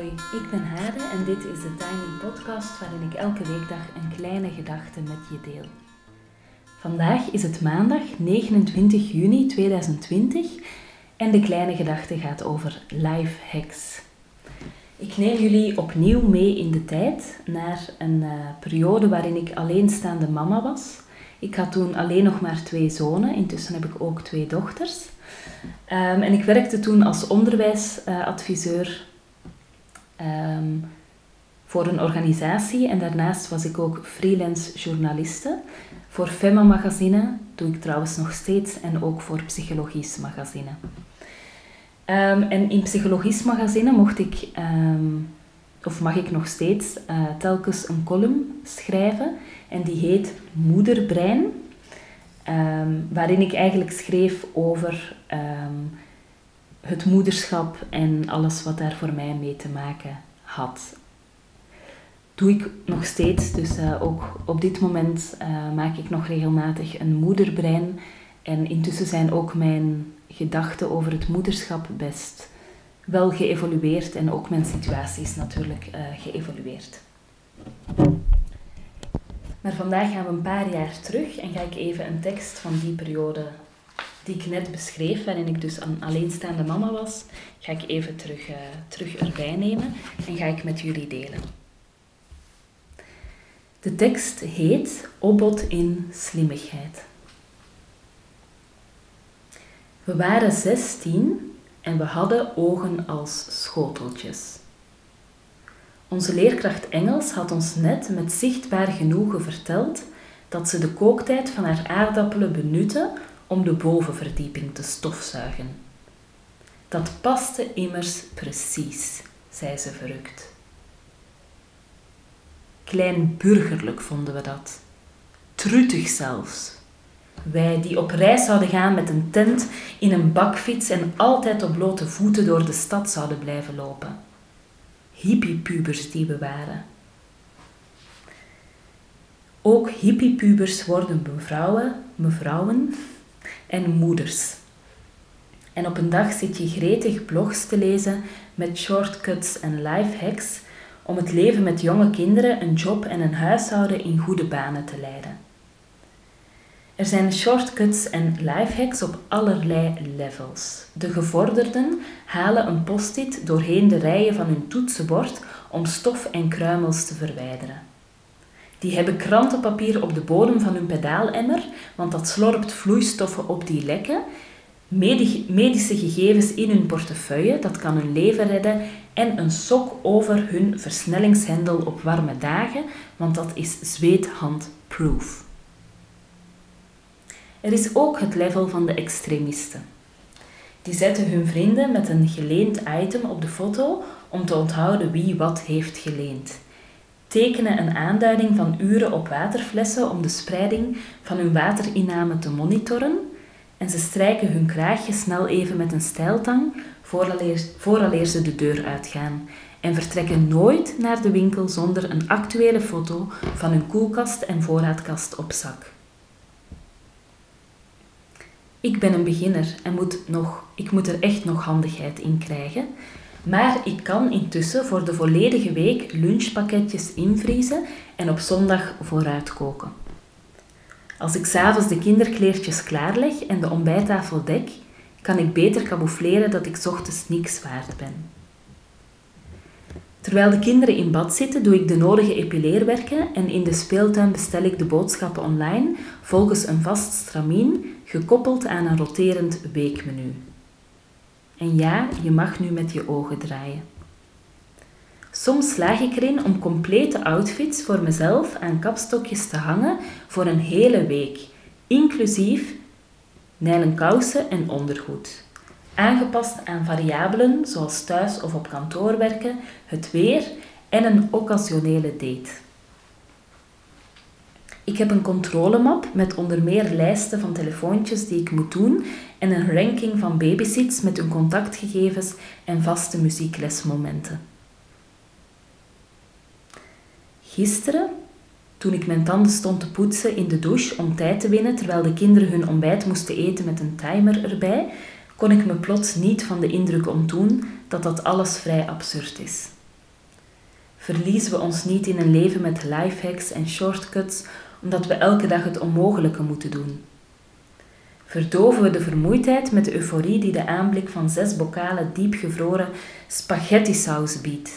Hoi, ik ben Hade en dit is de Tiny Podcast waarin ik elke weekdag een kleine gedachte met je deel. Vandaag is het maandag 29 juni 2020 en de kleine gedachte gaat over life hacks. Ik neem jullie opnieuw mee in de tijd naar een uh, periode waarin ik alleenstaande mama was. Ik had toen alleen nog maar twee zonen, intussen heb ik ook twee dochters. Um, en ik werkte toen als onderwijsadviseur um, voor een organisatie en daarnaast was ik ook freelance journaliste. Voor Femma Magazine doe ik trouwens nog steeds en ook voor Psychologisch Magazine. Um, en in Psychologisch Magazine mocht ik, um, of mag ik nog steeds, uh, telkens een column schrijven en die heet Moederbrein. Um, waarin ik eigenlijk schreef over het moederschap en alles wat daar voor mij mee te maken had. Doe ik nog steeds, dus uh, ook op dit moment uh, maak ik nog regelmatig een moederbrein. En intussen zijn ook mijn gedachten over het moederschap best wel geëvolueerd en ook mijn situaties natuurlijk uh, geëvolueerd. Maar vandaag gaan we een paar jaar terug en ga ik even een tekst van die periode die ik net beschreef, waarin ik dus een alleenstaande mama was, ga ik even terug, uh, terug erbij nemen en ga ik met jullie delen. De tekst heet Opbod in slimmigheid. We waren zestien en we hadden ogen als schoteltjes. Onze leerkracht Engels had ons net met zichtbaar genoegen verteld dat ze de kooktijd van haar aardappelen benutte om de bovenverdieping te stofzuigen. Dat paste immers precies, zei ze verrukt. Klein burgerlijk vonden we dat. Truttig zelfs. Wij die op reis zouden gaan met een tent in een bakfiets en altijd op blote voeten door de stad zouden blijven lopen. Hippiepubers die we waren. Ook hippiepubers worden mevrouwen, mevrouwen en moeders. En op een dag zit je gretig blogs te lezen met shortcuts en lifehacks om het leven met jonge kinderen, een job en een huishouden in goede banen te leiden. Er zijn shortcuts en lifehacks op allerlei levels. De gevorderden halen een post-it doorheen de rijen van hun toetsenbord om stof en kruimels te verwijderen. Die hebben krantenpapier op de bodem van hun pedaalemmer, want dat slorpt vloeistoffen op die lekken. Medische gegevens in hun portefeuille, dat kan hun leven redden. En een sok over hun versnellingshendel op warme dagen, want dat is zweethandproof. Er is ook het level van de extremisten. Die zetten hun vrienden met een geleend item op de foto om te onthouden wie wat heeft geleend tekenen een aanduiding van uren op waterflessen om de spreiding van hun waterinname te monitoren. En ze strijken hun kraagje snel even met een stijltang vooraleer, vooraleer ze de deur uitgaan. En vertrekken nooit naar de winkel zonder een actuele foto van hun koelkast en voorraadkast op zak. Ik ben een beginner en moet nog, ik moet er echt nog handigheid in krijgen, maar ik kan intussen voor de volledige week lunchpakketjes invriezen en op zondag vooruit koken. Als ik s'avonds de kinderkleertjes klaarleg en de ontbijttafel dek, kan ik beter camoufleren dat ik ochtends niks waard ben. Terwijl de kinderen in bad zitten, doe ik de nodige epileerwerken en in de speeltuin bestel ik de boodschappen online volgens een vast stramien gekoppeld aan een roterend weekmenu. En ja, je mag nu met je ogen draaien. Soms slaag ik erin om complete outfits voor mezelf aan kapstokjes te hangen voor een hele week, inclusief nijlen kousen en ondergoed. Aangepast aan variabelen zoals thuis of op kantoor werken, het weer en een occasionele date. Ik heb een controlemap met onder meer lijsten van telefoontjes die ik moet doen en een ranking van babysits met hun contactgegevens en vaste muzieklesmomenten. Gisteren, toen ik mijn tanden stond te poetsen in de douche om tijd te winnen terwijl de kinderen hun ontbijt moesten eten met een timer erbij, kon ik me plots niet van de indruk ontdoen dat dat alles vrij absurd is. Verliezen we ons niet in een leven met lifehacks en shortcuts omdat we elke dag het onmogelijke moeten doen. Verdoven we de vermoeidheid met de euforie die de aanblik van zes bokalen diepgevroren spaghetti-saus biedt.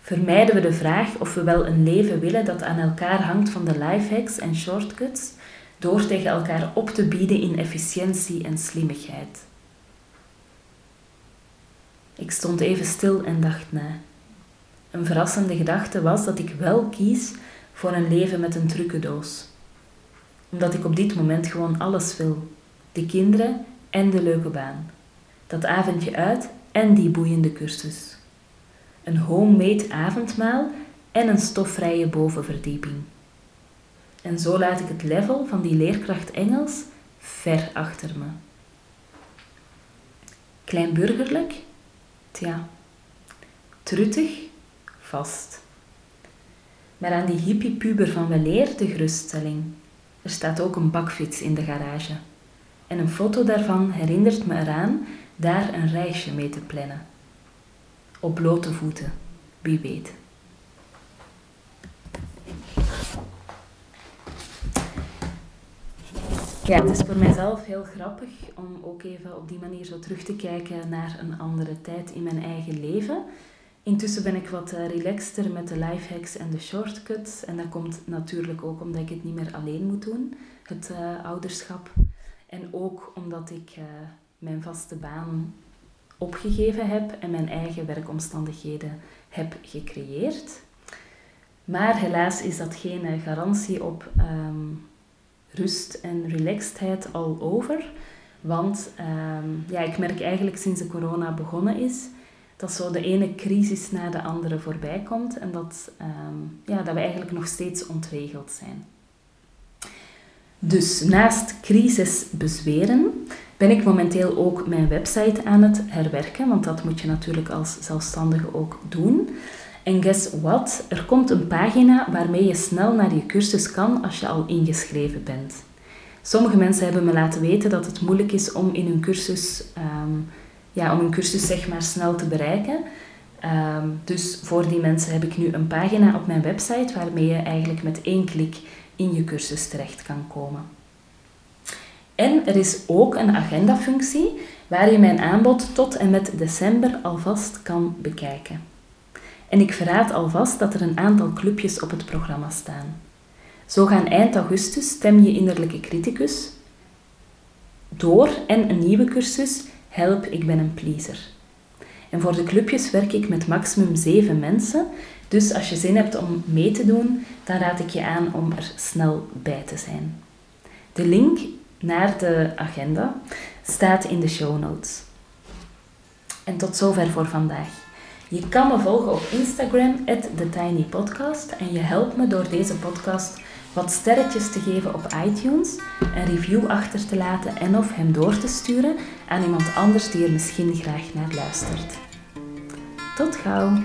Vermijden we de vraag of we wel een leven willen dat aan elkaar hangt van de lifehacks en shortcuts, door tegen elkaar op te bieden in efficiëntie en slimmigheid. Ik stond even stil en dacht na. Een verrassende gedachte was dat ik wel kies voor een leven met een trucendoos. Omdat ik op dit moment gewoon alles wil. De kinderen en de leuke baan. Dat avondje uit en die boeiende cursus. Een homemade avondmaal en een stofvrije bovenverdieping. En zo laat ik het level van die leerkracht Engels ver achter me. Kleinburgerlijk? Tja. Truttig? Vast. Maar aan die hippie-puber van weleer de geruststelling. Er staat ook een bakfiets in de garage. En een foto daarvan herinnert me eraan daar een reisje mee te plannen. Op blote voeten, wie weet. Ja, het is voor mijzelf heel grappig om ook even op die manier zo terug te kijken naar een andere tijd in mijn eigen leven. Intussen ben ik wat eh, relaxter met de lifehacks en de shortcuts. En dat komt natuurlijk ook omdat ik het niet meer alleen moet doen, het uh, ouderschap. En ook omdat ik uh, mijn vaste baan opgegeven heb en mijn eigen werkomstandigheden heb gecreëerd. Maar helaas is dat geen garantie op um, rust en relaxedheid al over. Want um, ja, ik merk eigenlijk sinds de corona begonnen is, dat zo de ene crisis na de andere voorbij komt en dat, um, ja, dat we eigenlijk nog steeds ontregeld zijn. Dus naast crisis bezweren ben ik momenteel ook mijn website aan het herwerken, want dat moet je natuurlijk als zelfstandige ook doen. En guess what? Er komt een pagina waarmee je snel naar je cursus kan als je al ingeschreven bent. Sommige mensen hebben me laten weten dat het moeilijk is om in een cursus, um, ja, om een cursus zeg maar snel te bereiken. Um, dus voor die mensen heb ik nu een pagina op mijn website waarmee je eigenlijk met één klik in je cursus terecht kan komen. En er is ook een agendafunctie waar je mijn aanbod tot en met december alvast kan bekijken. En ik verraad alvast dat er een aantal clubjes op het programma staan. Zo gaan eind augustus Stem je innerlijke criticus door en een nieuwe cursus Help, ik ben een pleaser. En voor de clubjes werk ik met maximum 7 mensen, dus als je zin hebt om mee te doen, dan raad ik je aan om er snel bij te zijn. De link naar de agenda staat in de show notes. En tot zover voor vandaag. Je kan me volgen op Instagram, TheTinyPodcast. En je helpt me door deze podcast wat sterretjes te geven op iTunes, een review achter te laten en of hem door te sturen aan iemand anders die er misschien graag naar luistert. Tot gauw!